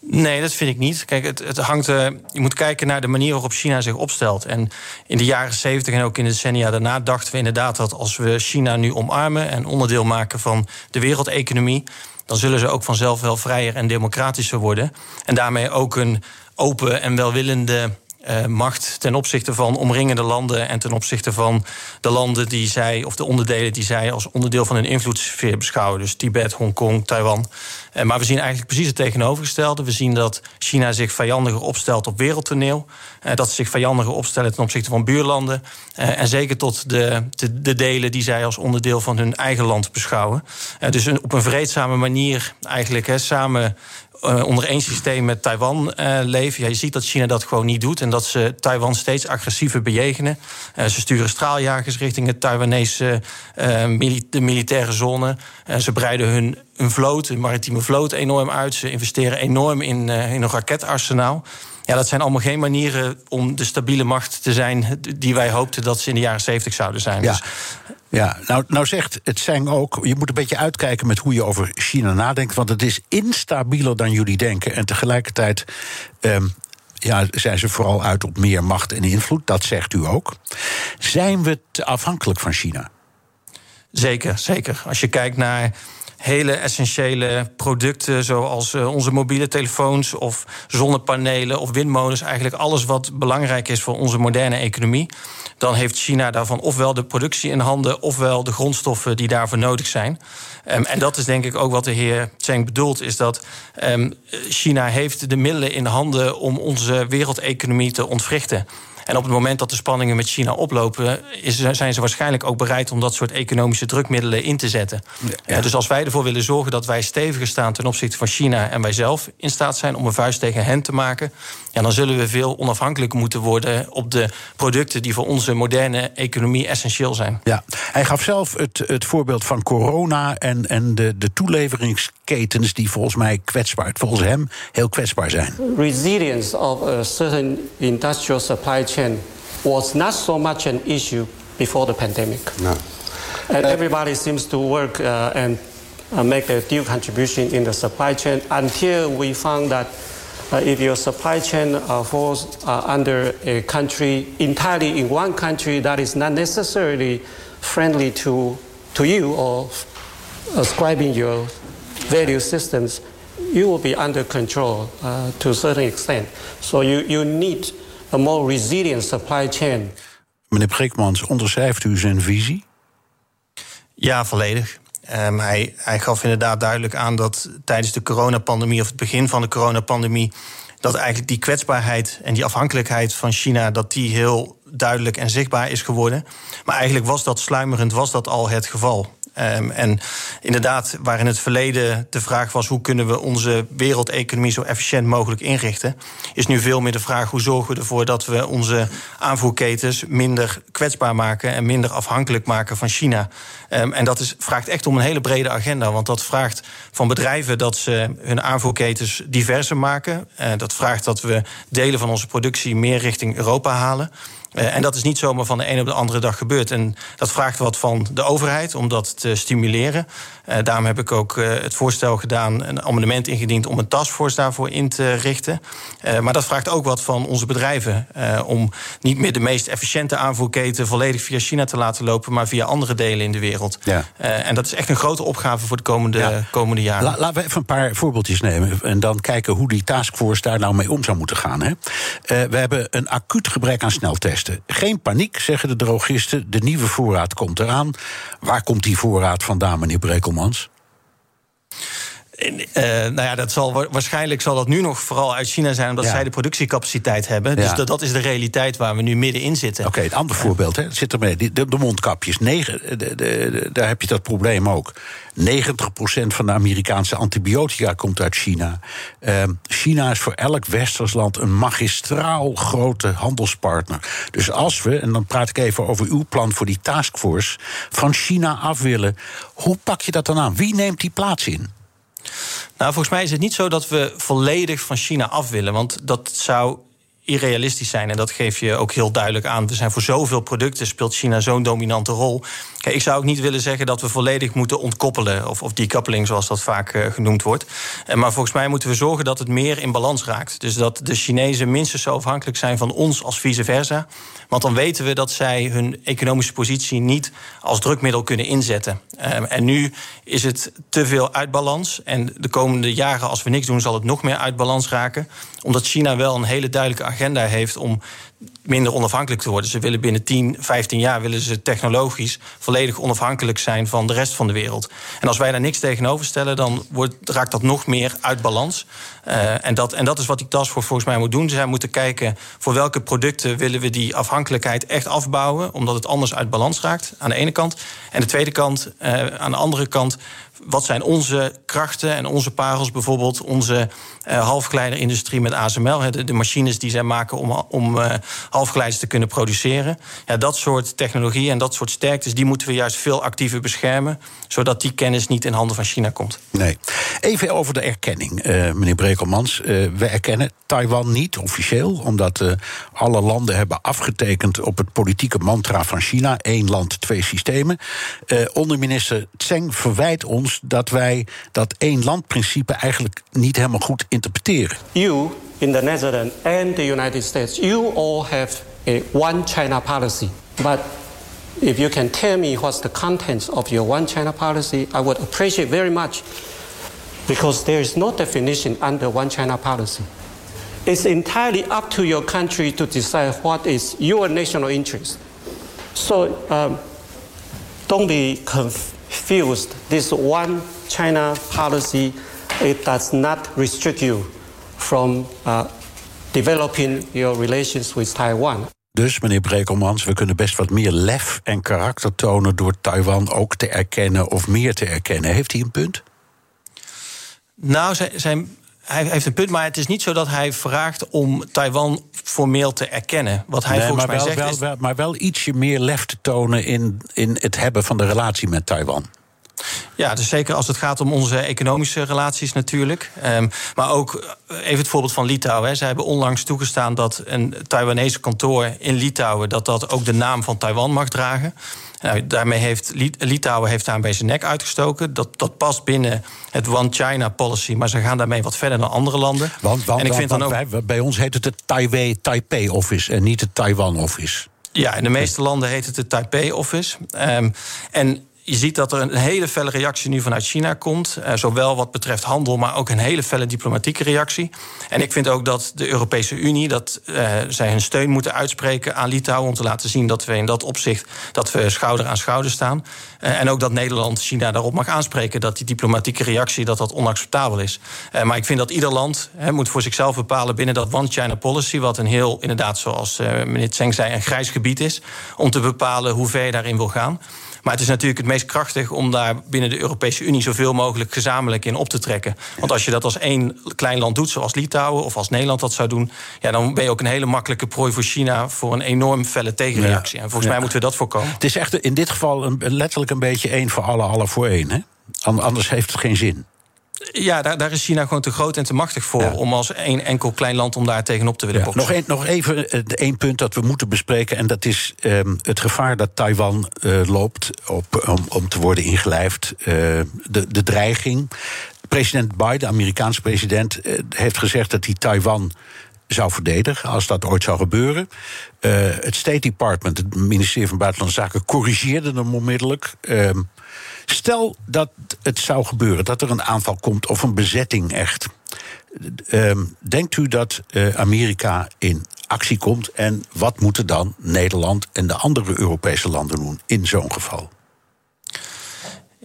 Nee, dat vind ik niet. Kijk, het, het hangt. Uh, je moet kijken naar de manier waarop China zich opstelt. En in de jaren 70 en ook in de decennia daarna dachten we inderdaad dat als we China nu omarmen en onderdeel maken van de wereldeconomie, dan zullen ze ook vanzelf wel vrijer en democratischer worden. En daarmee ook een open en welwillende uh, macht ten opzichte van omringende landen en ten opzichte van de landen die zij, of de onderdelen die zij als onderdeel van hun invloedssfeer beschouwen. Dus Tibet, Hongkong, Taiwan. Uh, maar we zien eigenlijk precies het tegenovergestelde. We zien dat China zich vijandiger opstelt op wereldtoneel. Uh, dat ze zich vijandiger opstellen ten opzichte van buurlanden. en zeker tot de, de, de, delen die zij als onderdeel van hun eigen land beschouwen. dus een, op een vreedzame manier eigenlijk hè, samen uh, onder één systeem met Taiwan uh, leven. Ja, je ziet dat China dat gewoon niet doet en dat ze Taiwan steeds agressiever bejegenen. Uh, ze sturen straaljagers richting het Taiwanese de militaire zone. ze breiden hun, hun vloot, hun maritieme vloot enorm uit. Ze investeren enorm in, in een raketarsenaal. Ja, dat zijn allemaal geen manieren om de stabiele macht te zijn die wij hoopten dat ze in de jaren 70 zouden zijn. Ja. Dus, ja, nou, nou zegt het Zeng ook, je moet een beetje uitkijken met hoe je over China nadenkt, want het is instabieler dan jullie denken. En tegelijkertijd um, ja, zijn ze vooral uit op meer macht en invloed, dat zegt u ook. Zijn we te afhankelijk van China? Zeker, zeker. Als je kijkt naar hele essentiële producten, zoals eh, onze mobiele telefoons of zonnepanelen of windmolens, eigenlijk alles wat belangrijk is voor onze moderne economie, dan heeft China daarvan ofwel de productie in handen, ofwel de grondstoffen die daarvoor nodig zijn. Um, en dat is denk ik ook wat de heer Cheng bedoelt, is dat um, China heeft de middelen in handen om onze wereldeconomie te ontwrichten. En op het moment dat de spanningen met China oplopen, is, zijn ze waarschijnlijk ook bereid om dat soort economische drukmiddelen in te zetten. Ja. dus als wij ervoor willen zorgen dat wij steviger staan ten opzichte van China en wij zelf in staat zijn om een vuist tegen hen te maken, ja, dan zullen we veel onafhankelijker moeten worden op de producten die voor onze moderne economie essentieel zijn. Ja, hij gaf zelf het, het voorbeeld van corona en, en de, de toeleveringsketens die volgens mij kwetsbaar, volgens hem heel kwetsbaar zijn. Resilience of a certain industrial supply chain was not so much an issue before the pandemic. No. And everybody seems to work uh, and uh, make their due contribution in the supply chain until we found that uh, if your supply chain uh, falls uh, under a country entirely in one country that is not necessarily friendly to, to you or ascribing your value systems, you will be under control uh, to a certain extent. So you, you need a more resilient supply chain. Meneer Breekmans, onderschrijft u zijn visie? Ja, volledig. Um, hij, hij gaf inderdaad duidelijk aan dat tijdens de coronapandemie of het begin van de coronapandemie dat eigenlijk die kwetsbaarheid en die afhankelijkheid van China dat die heel duidelijk en zichtbaar is geworden. Maar eigenlijk was dat sluimerend, was dat al het geval. Um, en inderdaad, waar in het verleden de vraag was: hoe kunnen we onze wereldeconomie zo efficiënt mogelijk inrichten, is nu veel meer de vraag: hoe zorgen we ervoor dat we onze aanvoerketens minder kwetsbaar maken en minder afhankelijk maken van China? Um, en dat is, vraagt echt om een hele brede agenda, want dat vraagt van bedrijven dat ze hun aanvoerketens diverser maken. Uh, dat vraagt dat we delen van onze productie meer richting Europa halen. Uh, en dat is niet zomaar van de ene op de andere dag gebeurd. En dat vraagt wat van de overheid om dat te stimuleren. Uh, daarom heb ik ook uh, het voorstel gedaan, een amendement ingediend om een taskforce daarvoor in te richten. maar dat vraagt ook wat van onze bedrijven. om niet meer de meest efficiënte aanvoerketen volledig via China te laten lopen, maar via andere delen in de wereld. Ja. en dat is echt een grote opgave voor de komende, ja. komende jaren. La, laten we even een paar voorbeeldjes nemen en dan kijken hoe die taskforce daar nou mee om zou moeten gaan. Hè. we hebben een acuut gebrek aan sneltesten. Geen paniek, zeggen de drogisten. De nieuwe voorraad komt eraan. Waar komt die voorraad vandaan, meneer Brekelmans? Uh, nou ja, dat zal, waarschijnlijk zal dat nu nog vooral uit China zijn, omdat zij de productiecapaciteit hebben. Dus dat, dat, is de realiteit waar we nu middenin zitten. Oké, het andere voorbeeld hè, zit ermee. De, de, de mondkapjes, negen, de, de, daar heb je dat probleem ook. 90% van de Amerikaanse antibiotica komt uit China. Uh, China is voor elk westers land een magistraal grote handelspartner. Dus als we, en dan praat ik even over uw plan voor die taskforce, van China af willen, hoe pak je dat dan aan? Wie neemt die plaats in? Nou, volgens mij is het niet zo dat we volledig van China af willen. Want dat zou irrealistisch zijn. En dat geef je ook heel duidelijk aan. We zijn voor zoveel producten speelt China zo'n dominante rol. Ik zou ook niet willen zeggen dat we volledig moeten ontkoppelen. Of, of decoupling, zoals dat vaak uh, genoemd wordt. Uh, maar volgens mij moeten we zorgen dat het meer in balans raakt. Dus dat de Chinezen minstens zo afhankelijk zijn van ons als vice versa. Want dan weten we dat zij hun economische positie niet als drukmiddel kunnen inzetten. Uh, en nu is het te veel uit balans. En de komende jaren, als we niks doen, zal het nog meer uit balans raken. Omdat China wel een hele duidelijke agenda heeft om minder onafhankelijk te worden. Ze willen binnen 10, 15 jaar willen ze technologisch volledig onafhankelijk zijn van de rest van de wereld. En als wij daar niks tegenover stellen, dan wordt, raakt dat nog meer uit balans. Uh, en, dat, en dat is wat die taskforce volgens mij moet doen. Zij moeten kijken voor welke producten willen we die afhankelijkheid echt afbouwen, omdat het anders uit balans raakt, aan de ene kant. En de tweede kant, uh, aan de andere kant, wat zijn onze krachten en onze parels, bijvoorbeeld onze uh, halfgeleiderindustrie met ASML, de, machines die zij maken om, om uh, halfgeleiders te kunnen produceren. Ja, dat soort technologie en dat soort sterktes, die moeten we juist veel actiever beschermen, zodat die kennis niet in handen van China komt. Nee. Even over de erkenning, uh, meneer Brekelmans. we erkennen Taiwan niet officieel, omdat alle landen hebben afgetekend op het politieke mantra van China: één land, twee systemen. onderminister Tseng verwijt ons dat wij dat één landprincipe eigenlijk niet helemaal goed interpreteren. You in the Netherlands and the United States, you all have a one China policy, but if you can tell me what's the contents of your one China policy, I would appreciate very much because there is no definition under one China policy. It's entirely up to your country to decide what is your national interest. So um, don't be confused. This one China policy, it does not restrict you from uh, developing your relations with Taiwan. Dus, meneer Brekelmans, we kunnen best wat meer lef en karakter tonen door Taiwan ook te erkennen of meer te erkennen. Heeft hij een punt? Nou, zijn, hij heeft een punt, maar het is niet zo dat hij vraagt om Taiwan formeel te erkennen. Wat hij volgens mij wel, zegt. Wel, is... wel, maar wel ietsje meer lef te tonen in, in het hebben van de relatie met Taiwan. Ja, dus zeker als het gaat om onze economische relaties natuurlijk. Um, maar ook even het voorbeeld van Litouwen. Hè. Zij hebben onlangs toegestaan dat een Taiwanese kantoor in Litouwen... dat dat ook de naam van Taiwan mag dragen. Nou, daarmee heeft Litouwen heeft daar bij zijn nek uitgestoken. Dat, dat past binnen het One China policy, maar ze gaan daarmee wat verder dan andere landen. Want, want, en ik vind want, dan ook... Wij, bij ons heet het het Taipei, Taipei Office en niet het Taiwan Office. Ja, in de meeste landen heet het de Taipei Office. Um, en je ziet dat er een hele felle reactie nu vanuit China komt. Uh, zowel wat betreft handel, maar ook een hele felle diplomatieke reactie. En ik vind ook dat de Europese Unie, dat uh, zij hun steun moeten uitspreken aan Litouwen. Om te laten zien dat we in dat opzicht dat we schouder aan schouder staan. Uh, en ook dat Nederland China daarop mag aanspreken dat die diplomatieke reactie dat dat onacceptabel is. maar ik vind dat ieder land moet voor zichzelf bepalen binnen dat One China policy, wat een heel, inderdaad, zoals meneer Tseng zei, een grijs gebied is. Om te bepalen hoe ver je daarin wil gaan. Maar het is natuurlijk het meest krachtig om daar binnen de Europese Unie zoveel mogelijk gezamenlijk in op te trekken. Want als je dat als één klein land doet, zoals Litouwen of als Nederland dat zou doen, ja, dan ben je ook een hele makkelijke prooi voor China voor een enorm felle tegenreactie. En volgens mij moeten we dat voorkomen. Het is echt in dit geval een, letterlijk een beetje één voor alle, alle voor één. Hè? Anders heeft het geen zin. Ja, daar, daar, is China gewoon te groot en te machtig voor... Ja. om als één enkel klein land om daar tegenop te willen ja. Nog, een, nog even één punt dat we moeten bespreken... en dat is um, het gevaar dat Taiwan uh, loopt op, om, om, te worden ingelijfd. Uh, de, de dreiging. President Biden, de Amerikaanse president, uh, heeft gezegd dat hij Taiwan zou verdedigen als dat ooit zou gebeuren. Uh, het State Department, het ministerie van Buitenlandse Zaken, corrigeerde hem onmiddellijk. Uh, stel dat het zou gebeuren, dat er een aanval komt of een bezetting echt. Uh, denkt u dat uh, Amerika in actie komt en wat moeten dan Nederland en de andere Europese landen doen in zo'n geval?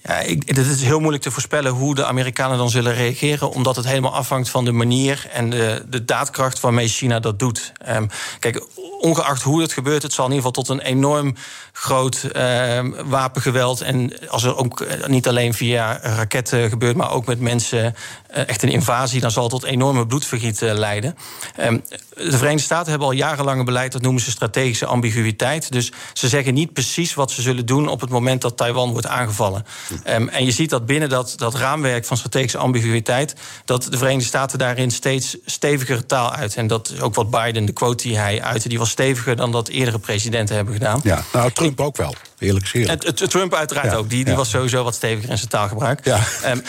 Ja, het is heel moeilijk te voorspellen hoe de Amerikanen dan zullen reageren, omdat het helemaal afhangt van de manier en de, de daadkracht waarmee China dat doet. Um, kijk, ongeacht hoe het gebeurt, het zal in ieder geval tot een enorm groot uh, wapengeweld. En als er ook niet alleen via raketten gebeurt, maar ook met mensen echt een invasie, dan zal tot enorme bloedvergiet uh, leiden. Um, de Verenigde Staten hebben al jarenlang een beleid, dat noemen ze strategische ambiguïteit. Dus ze zeggen niet precies wat ze zullen doen op het moment dat Taiwan wordt aangevallen. Um, en je ziet dat binnen dat, dat raamwerk van strategische ambiguïteit, dat de Verenigde Staten daarin steeds steviger taal uit. En dat is ook wat Biden, de quote die hij uitte, die was steviger dan dat eerdere presidenten hebben gedaan. Ja, nou, Trump ook wel. Eerlijk het, Trump uiteraard ja, ook. Die, die ja. was sowieso wat steviger in zijn taalgebruik. Ja. Um,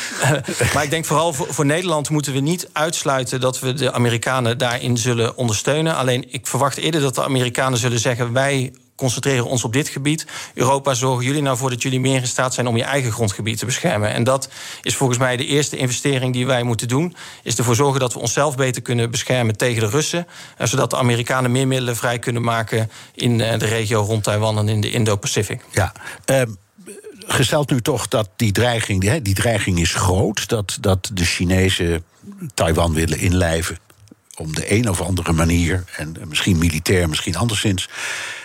maar ik denk vooral voor, voor, Nederland moeten we niet uitsluiten dat we de Amerikanen daarin zullen ondersteunen. Alleen ik verwacht eerder dat de Amerikanen zullen zeggen: wij concentreren ons op dit gebied. Europa, zorgen jullie nou voor dat jullie meer in staat zijn om je eigen grondgebied te beschermen. En dat is volgens mij de eerste investering die wij moeten doen. Is ervoor zorgen dat we onszelf beter kunnen beschermen tegen de Russen. Zodat de Amerikanen meer middelen vrij kunnen maken in de regio rond Taiwan en in de Indo-Pacific. Ja. Um gesteld nu toch dat die dreiging, die, die dreiging is groot, dat, dat de Chinezen Taiwan willen inlijven om de een of andere manier, en misschien militair, misschien anderszins,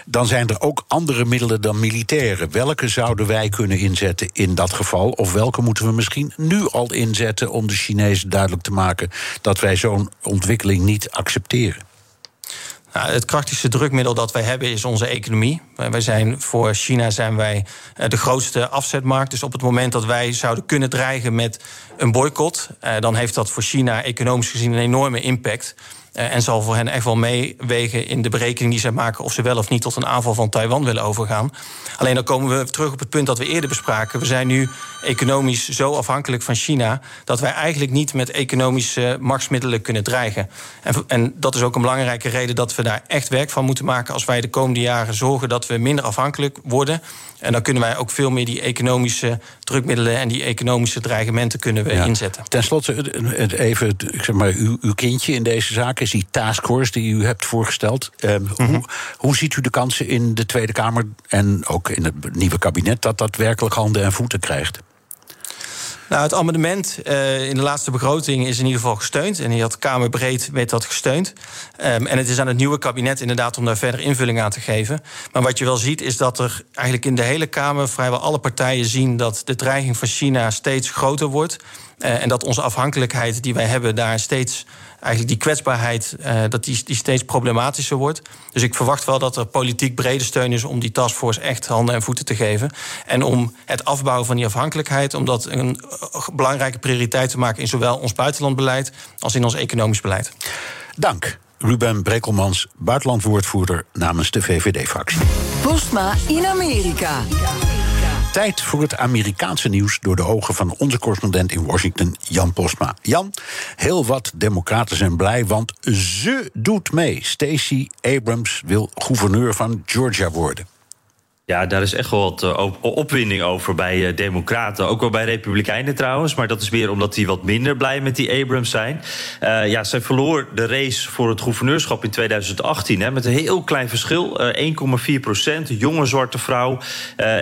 dan zijn er ook andere middelen dan militaire. Welke zouden wij kunnen inzetten in dat geval? Of welke moeten we misschien nu al inzetten om de Chinezen duidelijk te maken dat wij zo'n ontwikkeling niet accepteren? Nou, het krachtigste drukmiddel dat wij hebben is onze economie. Wij zijn, voor China zijn wij de grootste afzetmarkt. Dus op het moment dat wij zouden kunnen dreigen met een boycott, dan heeft dat voor China economisch gezien een enorme impact. Uh, en zal voor hen echt wel meewegen in de berekening die zij maken of ze wel of niet tot een aanval van Taiwan willen overgaan. Alleen dan komen we terug op het punt dat we eerder bespraken. We zijn nu economisch zo afhankelijk van China dat wij eigenlijk niet met economische machtsmiddelen kunnen dreigen. En, en dat is ook een belangrijke reden dat we daar echt werk van moeten maken als wij de komende jaren zorgen dat we minder afhankelijk worden. En dan kunnen wij ook veel meer die economische drukmiddelen en die economische dreigementen kunnen we inzetten. Ten slotte, even, ik zeg maar, uw, uw kindje in deze zaak is die taskforce die u hebt voorgesteld. Um, hoe, mhm. hoe ziet u de kansen in de Tweede Kamer en ook in het nieuwe kabinet dat dat werkelijk handen en voeten krijgt? Nou, het amendement uh, in de laatste begroting is in ieder geval gesteund. En die had Kamerbreed met dat gesteund. Um, en het is aan het nieuwe kabinet inderdaad om daar verder invulling aan te geven. Maar wat je wel ziet is dat er eigenlijk in de hele Kamer vrijwel alle partijen zien dat de dreiging van China steeds groter wordt. Uh, en dat onze afhankelijkheid die wij hebben daar steeds eigenlijk die kwetsbaarheid uh, dat die, die steeds problematischer wordt. Dus ik verwacht wel dat er politiek brede steun is om die taskforce echt handen en voeten te geven. En om het afbouwen van die afhankelijkheid, om dat een uh, belangrijke prioriteit te maken in zowel ons buitenlandbeleid als in ons economisch beleid. Dank. Ruben Brekelmans, buitenlandwoordvoerder namens de VVD-fractie. Postma in Amerika. Tijd voor het Amerikaanse nieuws door de ogen van onze correspondent in Washington, Jan Postma. Jan, heel wat democraten zijn blij, want ze doet mee. Stacey Abrams wil gouverneur van Georgia worden. Ja, daar is echt wel wat uh, opwinding over bij uh, Democraten. Ook wel bij Republikeinen trouwens. Maar dat is meer omdat die wat minder blij met die Abrams zijn. Uh, ja, zij verloor de race voor het gouverneurschap in 2018. Hè, met een heel klein verschil. 1,4 procent. Jonge zwarte vrouw.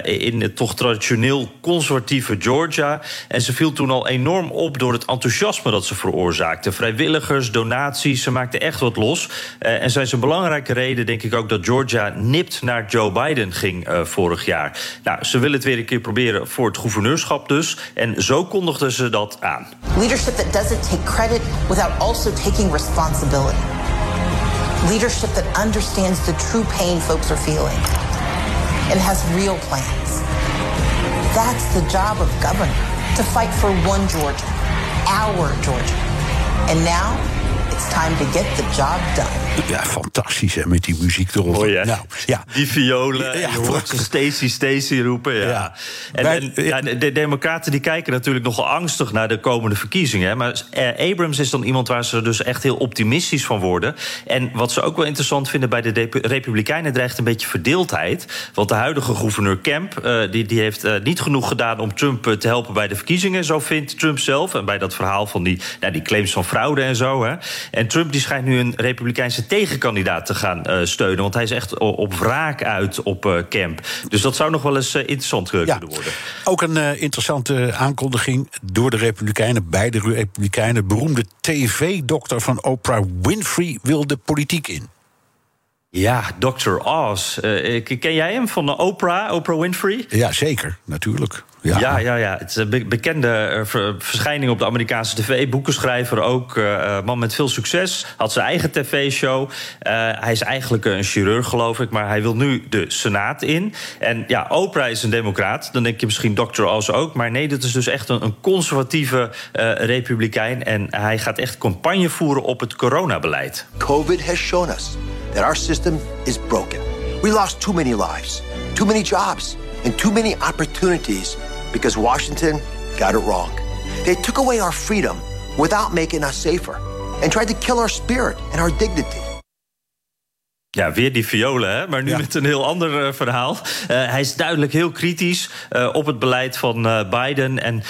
in het toch traditioneel conservatieve Georgia. En ze viel toen al enorm op door het enthousiasme dat ze veroorzaakte. Vrijwilligers, donaties. Ze maakte echt wat los. en zij is een belangrijke reden, denk ik ook, dat Georgia nipt naar Joe Biden ging uh, vorig jaar. Nou, ze willen het weer een keer proberen voor het gouverneurschap dus. En zo kondigden ze dat aan. Leadership that doesn't take credit without also taking responsibility. Leadership that understands the true pain folks are feeling and has real plans. That's the job of governor, to fight for one Georgia, our Georgia. And now it's time to get the job done. Ja, fantastisch hè, met die muziek erop. Oh, ja. Nou, ja. Die violen, ja, je hoort ze Stacy, Stacy roepen. Ja. ja. En, ja, de democraten die kijken natuurlijk nogal angstig naar de komende verkiezingen. Hè. Maar eh, Abrams is dan iemand waar ze dus echt heel optimistisch van worden. En wat ze ook wel interessant vinden bij de Republikeinen... dreigt een beetje verdeeldheid. Want de huidige gouverneur Kemp uh, die, die heeft uh, niet genoeg gedaan... om Trump te helpen bij de verkiezingen, zo vindt Trump zelf. En bij dat verhaal van die, nou, die claims van fraude en zo. Hè. En Trump die schijnt nu een republikeinse tegenkandidaat te gaan uh, steunen. Want hij is echt op wraak uit op uh, Camp. Dus dat zou nog wel eens uh, interessant kunnen worden. Ook een interessante aankondiging door de Republikeinen, beide Republikeinen. Beroemde tv-dokter van Oprah Winfrey wil de politiek in. Ja, Dr. Oz. ken jij hem van de Oprah, Oprah Winfrey? Ja, zeker, natuurlijk. Ja, ja, ja. ja. Het is een bekende eh, verschijning op de Amerikaanse tv. Boekenschrijver ook. Uh, man met veel succes. Had zijn eigen tv-show. Uh, hij is eigenlijk een chirurg, geloof ik. Maar hij wil nu de Senaat in. En ja, Oprah is een democraat. Dan denk je misschien Dr. Oz ook. Maar nee, dit is dus echt een, een conservatieve uh, republikein. En hij gaat echt campagne voeren op het coronabeleid. COVID has shown us that our system is broken. We lost too many lives, too many jobs, and too many opportunities because Washington got it wrong. They took away our freedom without making us safer and tried to kill our spirit and our dignity. Ja, weer die violen, hè? maar nu met een heel ander uh, verhaal. Uh, hij is duidelijk heel kritisch uh, op het beleid van Biden. En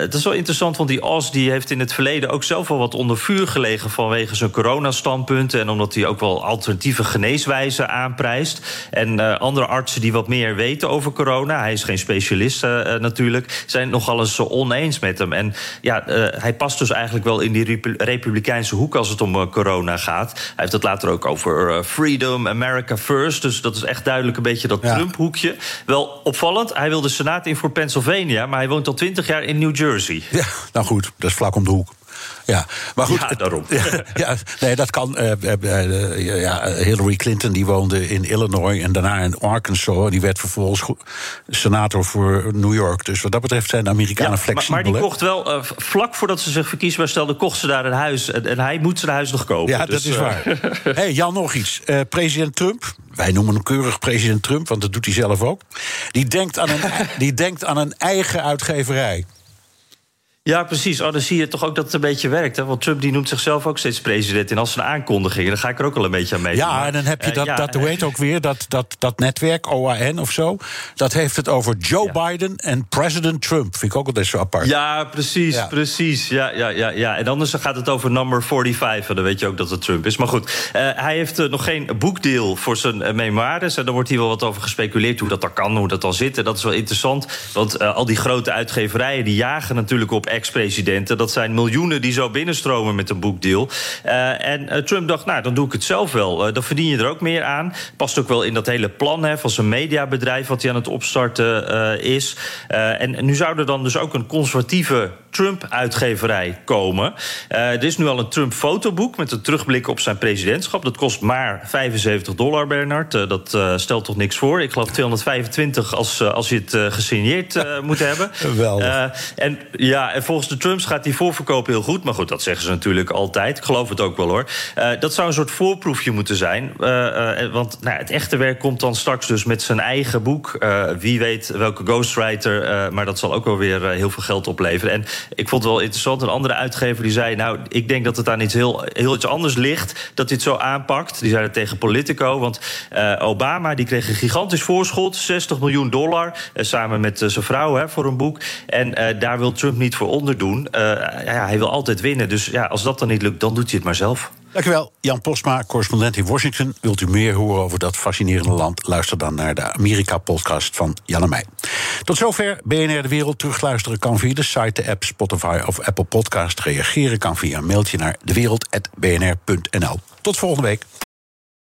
het is wel interessant, want die Oz die heeft in het verleden ook zelf wel wat onder vuur gelegen vanwege zijn coronastandpunten. En omdat hij ook wel alternatieve geneeswijzen aanprijst. En andere artsen die wat meer weten over corona, hij is geen specialist natuurlijk, zijn nogal eens oneens met hem. En ja, hij past dus eigenlijk wel in die republikeinse hoek als het om corona gaat. Hij heeft het later ook over free freedom, America first. Dus dat is echt duidelijk een beetje dat Trump-hoekje. Wel opvallend, hij wil de Senaat in voor Pennsylvania... maar hij woont al twintig jaar in New Jersey. Ja, nou goed, dat is vlak om de hoek. Ja, maar goed. Ja, daarom. Ja, ja, nee, dat kan. eh, eh, eh, ja, Hillary Clinton die woonde in Illinois en daarna in Arkansas. Die werd vervolgens senator voor New York. Dus wat dat betreft zijn de Amerikanen maar, flexibel. maar die kocht wel, vlak voordat ze zich verkiesbaar stelde, kocht ze daar een huis. En, en hij moet zijn huis nog kopen. Ja, Dus, dat is eh, waar. hey, Jan, nog iets. President Trump, wij noemen hem keurig president Trump, want dat doet hij zelf ook. Die denkt aan een, die denkt aan een eigen uitgeverij. Ja, precies. Oh, dan zie je toch ook dat het een beetje werkt. Hè? Want Trump die noemt zichzelf ook steeds president. En als zijn aankondigingen, dan ga ik er ook al een beetje aan mee. Ja, en dan heb je dat, dat hoe heet ook weer, dat, dat, dat netwerk, OAN of zo. Dat heeft het over Joe Biden en president Trump. Vind ik ook altijd zo apart. Ja, precies, Ja. precies. Ja, ja, ja, ja. En anders gaat het over number 45. En dan weet je ook dat het Trump is. Maar goed, eh, hij heeft eh, nog geen boekdeal voor zijn eh, memoires. En daar wordt hier wel wat over gespeculeerd hoe dat dan kan, hoe dat dan zit. En dat is wel interessant. Want eh, al die grote uitgeverijen die jagen natuurlijk op ex-presidenten. Dat zijn miljoenen die zo binnenstromen met een boekdeal. Eh, en eh, Trump dacht, nou, dan doe ik het zelf wel. Eh, dan verdien je er ook meer aan. Past ook wel in dat hele plan hè, van zijn mediabedrijf... wat hij aan het opstarten is. Eh, en nu zou er dan dus ook een conservatieve Trump-uitgeverij komen. Eh, er is nu al een Trump-fotoboek met een terugblik op zijn presidentschap. Dat kost maar 75 dollar, Bernard. Eh, dat eh, stelt toch niks voor. Ik geloof 225 als, als je het gesigneerd moet hebben. Eh, en, ja, en volgens de Trumps gaat die voorverkoop heel goed. Maar goed, dat zeggen ze natuurlijk altijd. Ik geloof het ook wel hoor. Dat zou een soort voorproefje moeten zijn. Want nou, het echte werk komt dan straks dus met zijn eigen boek. Wie weet welke ghostwriter. maar dat zal ook wel weer heel veel geld opleveren. En ik vond het wel interessant. Een andere uitgever die zei... nou, ik denk dat het aan iets heel, heel iets anders ligt... dat dit zo aanpakt. Die zei het tegen Politico. Want eh, Obama die kreeg een gigantisch voorschot. 60 miljoen dollar. eh, samen met eh, zijn vrouw hè, voor een boek. En daar wil Trump niet voor onderdoen. Ja, hij wil altijd winnen. Dus ja, als dat dan niet lukt, dan doet hij het maar zelf. Dankjewel, Jan Posma, correspondent in Washington. Wilt u meer horen over dat fascinerende land? Luister dan naar de Amerika-podcast van Jan en. Tot zover BNR De Wereld. Terugluisteren kan via de site, de app, Spotify of Apple Podcast. Reageren kan via een mailtje naar dewereld.bnr.nl. Tot volgende week.